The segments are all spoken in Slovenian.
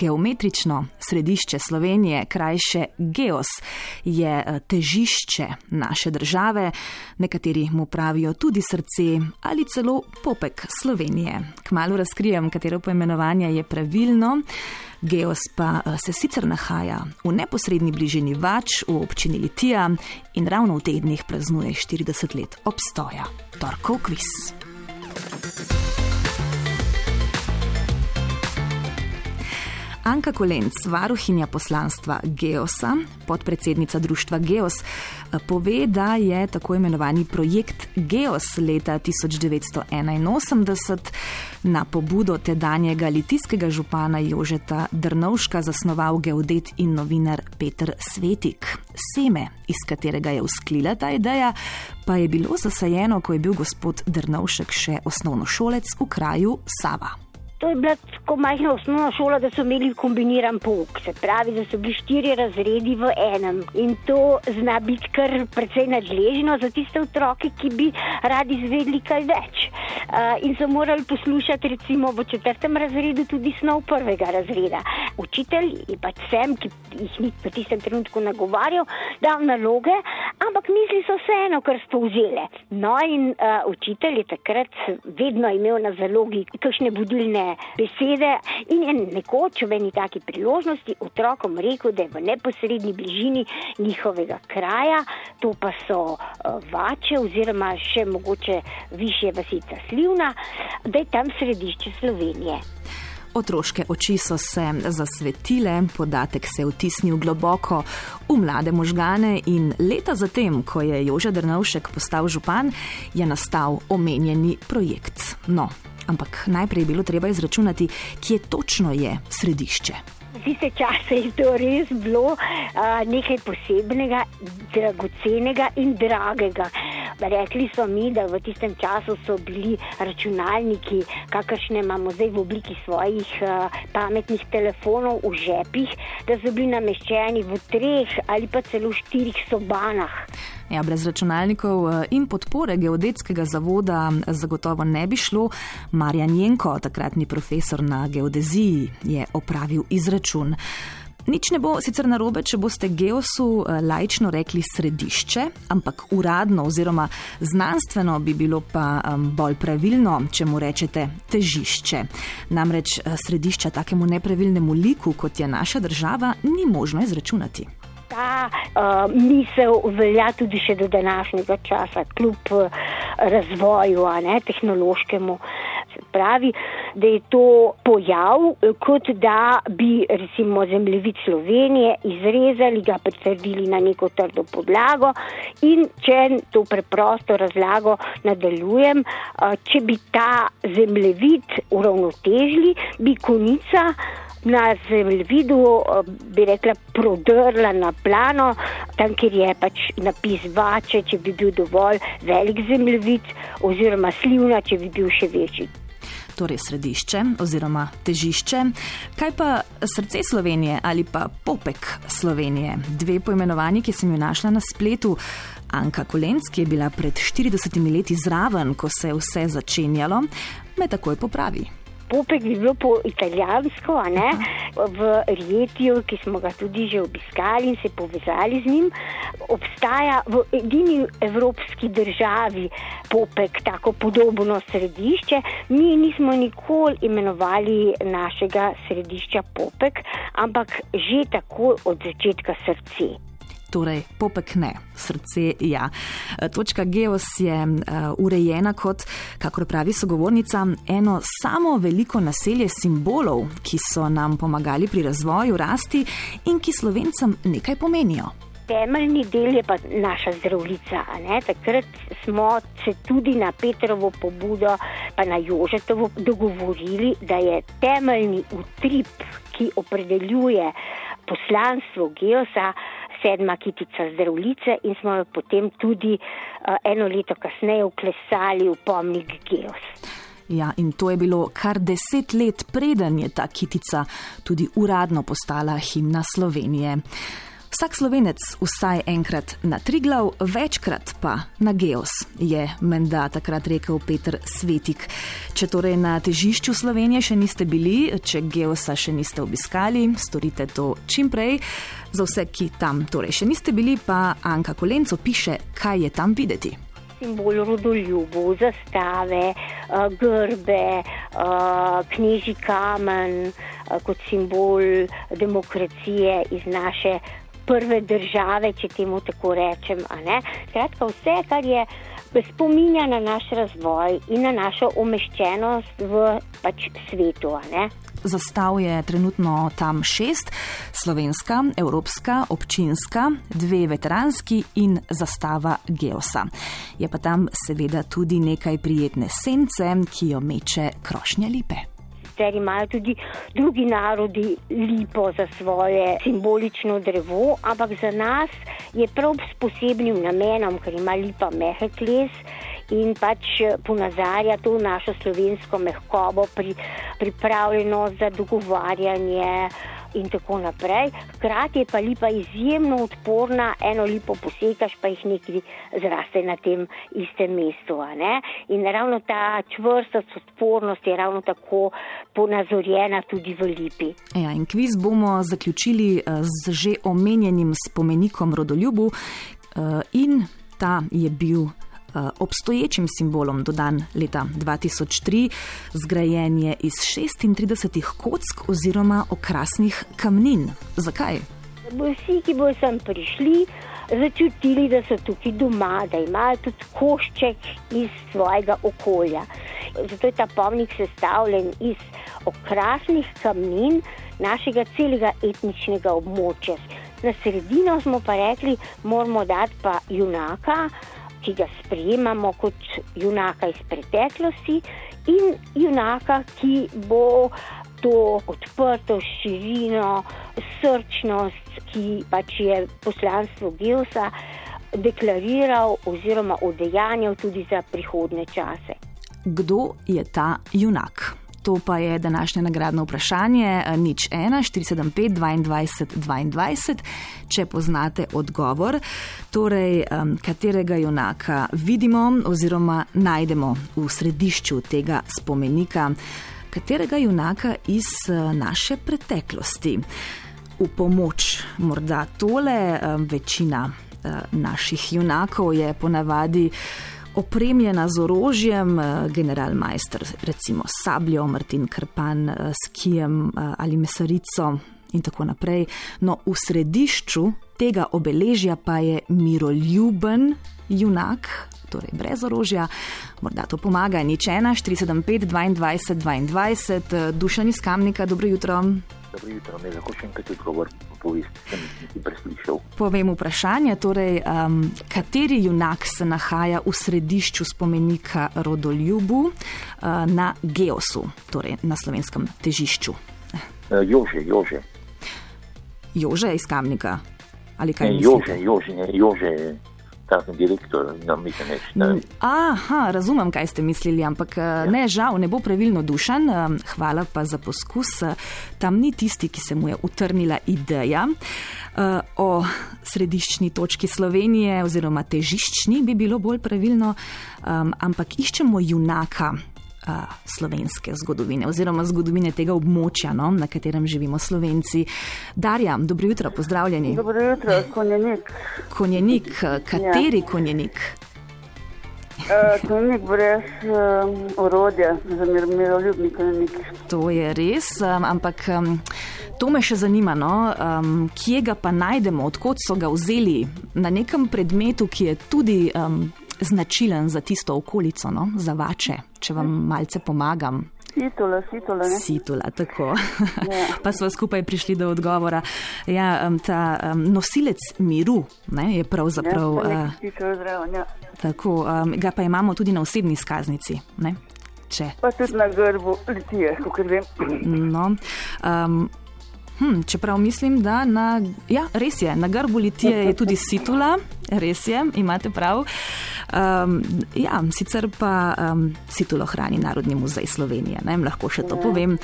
geometrično središče Slovenije, krajše Geos, je eh, težišče naše države, nekateri mu pravijo tudi srce ali celo popek Slovenije. Kmalo razkrijem, katero poimenovanje je pravilno. Geos pa eh, se sicer nahaja v neposrednji bližini Vač v občini Litija in ravno v teh dneh praznuje 40 let obstoja. Torkov kviz. Anka Kolenc, varuhinja poslanstva Geosa, podpredsednica društva Geos, pove, da je tako imenovani projekt Geos leta 1981 na pobudo tedanjega litijskega župana Jožeta Drnovška zasnoval geodet in novinar Petr Svetik. Seme, iz katerega je usklila ta ideja, pa je bilo zasajeno, ko je bil gospod Drnovšek še osnovnošolec v kraju Sava. To je bila tako majhna osnovna šola, da so imeli kombiniran pouk, se pravi, da so bili štiri razredi v enem. In to zna biti kar precej nadležno za tiste otroke, ki bi radi izvedeli kaj več. Uh, in so morali poslušati, recimo v četrtem razredu, tudi snov prvega razreda. Učitelj je pač sem, ki jih ni v tistem trenutku nagovarjal, dal naloge, ampak misli so vseeno, kar so vzele. No, in uh, učitelj je takrat vedno imel na zalogi kakšne budilne besede in je nekoč v eni taki priložnosti otrokom rekel, da je v neposrednji bližini njihovega kraja, to pa so uh, vače oziroma še mogoče više vasica Slivna, da je tam središče Slovenije. Otroške oči so se zasvetile, podatek se je vtisnil globoko v mlade možgane in leta zatem, ko je Jože Drnovšek postal župan, je nastal omenjeni projekt. No, ampak najprej je bilo treba izračunati, kje točno je središče. Tiste čase je to res bilo a, nekaj posebnega, dragocenega in dragega. Rekli so mi, da v tistem času so bili računalniki, kakršne imamo zdaj v obliki svojih a, pametnih telefonov v žepih, da so bili nameščeni v treh ali pa celo štirih sobanah. Ja, brez računalnikov eh, in podpore geodetskega zavoda zagotovo ne bi šlo. Marjan Jenko, takratni profesor na geodeziji, je opravil izračun. Nič ne bo sicer narobe, če boste geosu eh, lajčno rekli središče, ampak uradno oziroma znanstveno bi bilo pa bolj pravilno, če mu rečete težišče. Namreč eh, središča takemu nepravilnemu liku, kot je naša država, ni možno izračunati ta uh, misel velja tudi še do današnjega časa, kljub uh, razvoju, ne, tehnološkemu. Se pravi, da je to pojav, kot da bi recimo zemljevid Slovenije izrezali, ga pretrdili na neko trdo podlago in če to preprosto razlago nadaljujem, če bi ta zemljevid uravnotežili, bi konica na zemljevidu, bi rekla, prodrla na plano, tam, kjer je pač napis vače, če bi bil dovolj velik zemljevid, oziroma slivna, če bi bil še večji. Torej, središče oziroma težišče. Kaj pa srce Slovenije ali pa popek Slovenije? Dve poimenovanji, ki sem jo našla na spletu. Anka Kolenc, ki je bila pred 40 leti zraven, ko se je vse začenjalo, me takoj popravi popek bi bilo po italijansko, v Rietiju, ki smo ga tudi že obiskali in se povezali z njim. Obstaja v edini evropski državi popek, tako podobno središče. Mi nismo nikoli imenovali našega središča popek, ampak že tako od začetka srce torej popek ne, srce ja. E, točka Geos je uh, urejena kot, kako pravi sogovornica, eno samo veliko naselje simbolov, ki so nam pomagali pri razvoju, rasti in ki slovencem nekaj pomenijo. Temeljni del je pa naša zdravljica. Takrat smo se tudi na Petrovo pobudo, pa na Jožetovo dogovorili, da je temeljni utrip, ki opredeljuje poslanstvo Geosa, sedma kitica zdravljice in smo jo potem tudi uh, eno leto kasneje uklesali v pomnik Geos. Ja, in to je bilo kar deset let, preden je ta kitica tudi uradno postala himna Slovenije. Vsak slovenec vsaj enkrat na Triglav, večkrat pa na Geos, je menda takrat rekel Petr Svetik. Če torej na težišču Slovenije še niste bili, če Geosa še niste obiskali, storite to čim prej. Za vse, ki tam torej še niste bili, pa Anka Kolenco piše, kaj je tam videti. Simbol rodoljubov, zastave, eh, grbe, eh, knjiži kamen eh, kot simbol demokracije iz naše prve države, če temu tako rečem. Skratka, vse, kar je spominja na naš razvoj in na našo umeščenost v pač svetu. Zastav je trenutno tam šest: slovenska, evropska, občinska, dve veteranski in zastava Geosa. Je pa tam seveda tudi nekaj prijetne sence, ki jo meče krošnja lipe sicer imajo tudi drugi narodi lipo za svoje simbolično drevo, ampak za nas je prav s posebnim namenom, ker ima lipa mehek les in pač ponazarja to našo slovensko mehkobo, pri, pripravljenost za dogovarjanje in tako naprej. Hkrati je pa lipa izjemno odporna, eno lipo posekaš, pa jih nekaj zraste na tem istem mestu. In ravno ta čvrstost, odpornost je ravno tako ponazorjena tudi v lipi. Ja, in kviz bomo zaključili eh, z že omenjenim spomenikom rodoljubu eh, in ta je bil. Eh, obstoječim simbolom dodan leta 2003, zgrajen je iz 36 kock oziroma okrasnih kamnin. Zakaj? Vsi, ki bodo sem prišli, začutili, da so tukaj doma, da imajo tudi košček iz svojega okolja. Zato je ta pomnik sestavljen iz okrasnih kamnin našega celega etničnega območja. Na sredino smo pa rekli, moramo dati pa junaka, ki ga sprejemamo kot junaka iz preteklosti, in junaka, ki bo to odprto širino, srčnost, ki pač je poslanstvo Geosa deklariral oziroma odejanjal tudi za prihodne čase. Kdo je ta junak? To pa je današnje nagradno vprašanje, nič 1, 475, 22, 22, če poznate odgovor. Torej, katerega junaka vidimo oziroma najdemo v središču tega spomenika, katerega junaka iz naše preteklosti. V pomoč morda tole, večina naših junakov je ponavadi opremljena z orožjem, eh, generalmajster, recimo sabljo, Martin Krpan eh, s kijem eh, ali mesarico in tako naprej. No, v središču tega obeležja pa je miroljuben junak. Torej, brez orožja, morda to pomaga, nič 1, 475, 22, 22, duša iz kamnika, dobro jutro. Dobro jutro, ne lahko še enkrat odgovor povesti, sem nekaj preslišal. Povem vprašanje, torej, um, kateri junak se nahaja v središču spomenika rodoljubu uh, na Geosu, torej na slovenskem težišču? Uh, jože, Jože. Jože iz kamnika? Ali kaj? Ne, Jože, Jože, Jože takšen direktor, no, mislim, ne. Mm, aha, razumem, kaj ste mislili, ampak eh, ja. ne, žal, ne bo pravilno dušan. Eh, hvala pa za poskus. Eh, tam ni tisti, ki se mu je utrnila ideja. O središčni točki Slovenije, oziroma težiščni, bi bilo bolj pravilno, ampak iščemo junaka, slovenske zgodovine oziroma zgodovine tega območja, no, na katerem živimo slovenci. Darja, dobro jutro, pozdravljeni. Dobro jutro, konjenik. Konjenik, kateri ja. konjenik? Uh, konjenik brez um, orodja, za mir, miroljubni konjenik. To je res, um, ampak um, to me še zanima, no, um, kje ga pa najdemo, odkot so ga vzeli na nekem predmetu, ki je tudi um, značilen za tisto okolico, no? za vače, če vam malce pomagam. Situla, situla. Ne? Situla, tako. Ja. pa smo skupaj prišli do odgovora. Ja, ta um, nosilec miru ne, je pravzaprav. Ja, uh, ja. Tako, um, ga pa imamo tudi na osebni skaznici. Ne? Če. Pa tudi na grbu litije, kot vem. No, um, Hm, čeprav mislim, da na, ja, res je, na grbu litije je tudi situla, res je, imate prav. Um, ja, sicer pa um, situlo hrani Narodni muzej Slovenije, ne, lahko še to ja. povem.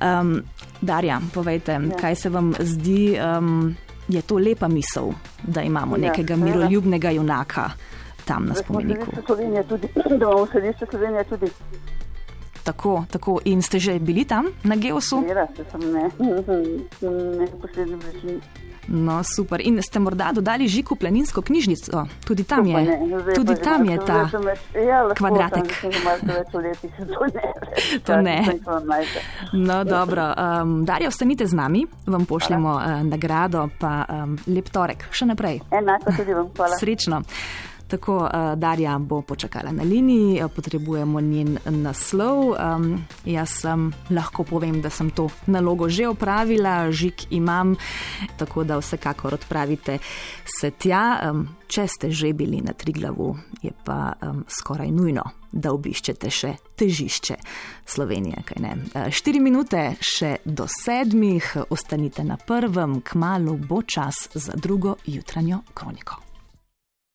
Um, Darja, povejte, ja. kaj se vam zdi um, je to lepa misel, da imamo Ja, nekega seveda. miroljubnega junaka tam na spomeniku. središče Slovenije tudi, da imamo središče Slovenije tudi. Tako, tako. In ste že bili tam na Geosu? Se sem ne, ne posebno bližini. No, super. In ste morda dodali Žiku planinsko knjižnico? Tudi tam To pa je, ne, tudi pa tam je ta. več- ja, lahko, kvadratek. tam v letih, to ne. To ne. No, dobro. Um, Darja, ostanite z nami, vam pošljemo uh, nagrado, pa um, lep torek, še naprej. Enako tudi vam hvala. Srečno. Tako, uh, Darja bo počakala na liniji, eh, potrebujemo njen naslov. Um, jaz sem lahko povem, da sem to nalogo že opravila, žig imam, tako da vsekakor odpravite se tja. Um, če ste že bili na Triglavu, je pa um, skoraj nujno, da obiščete še težišče Slovenije. Eh, Štiri minute še do sedmih, ostanite na prvem, kmalo bo čas za drugo jutranjo kroniko.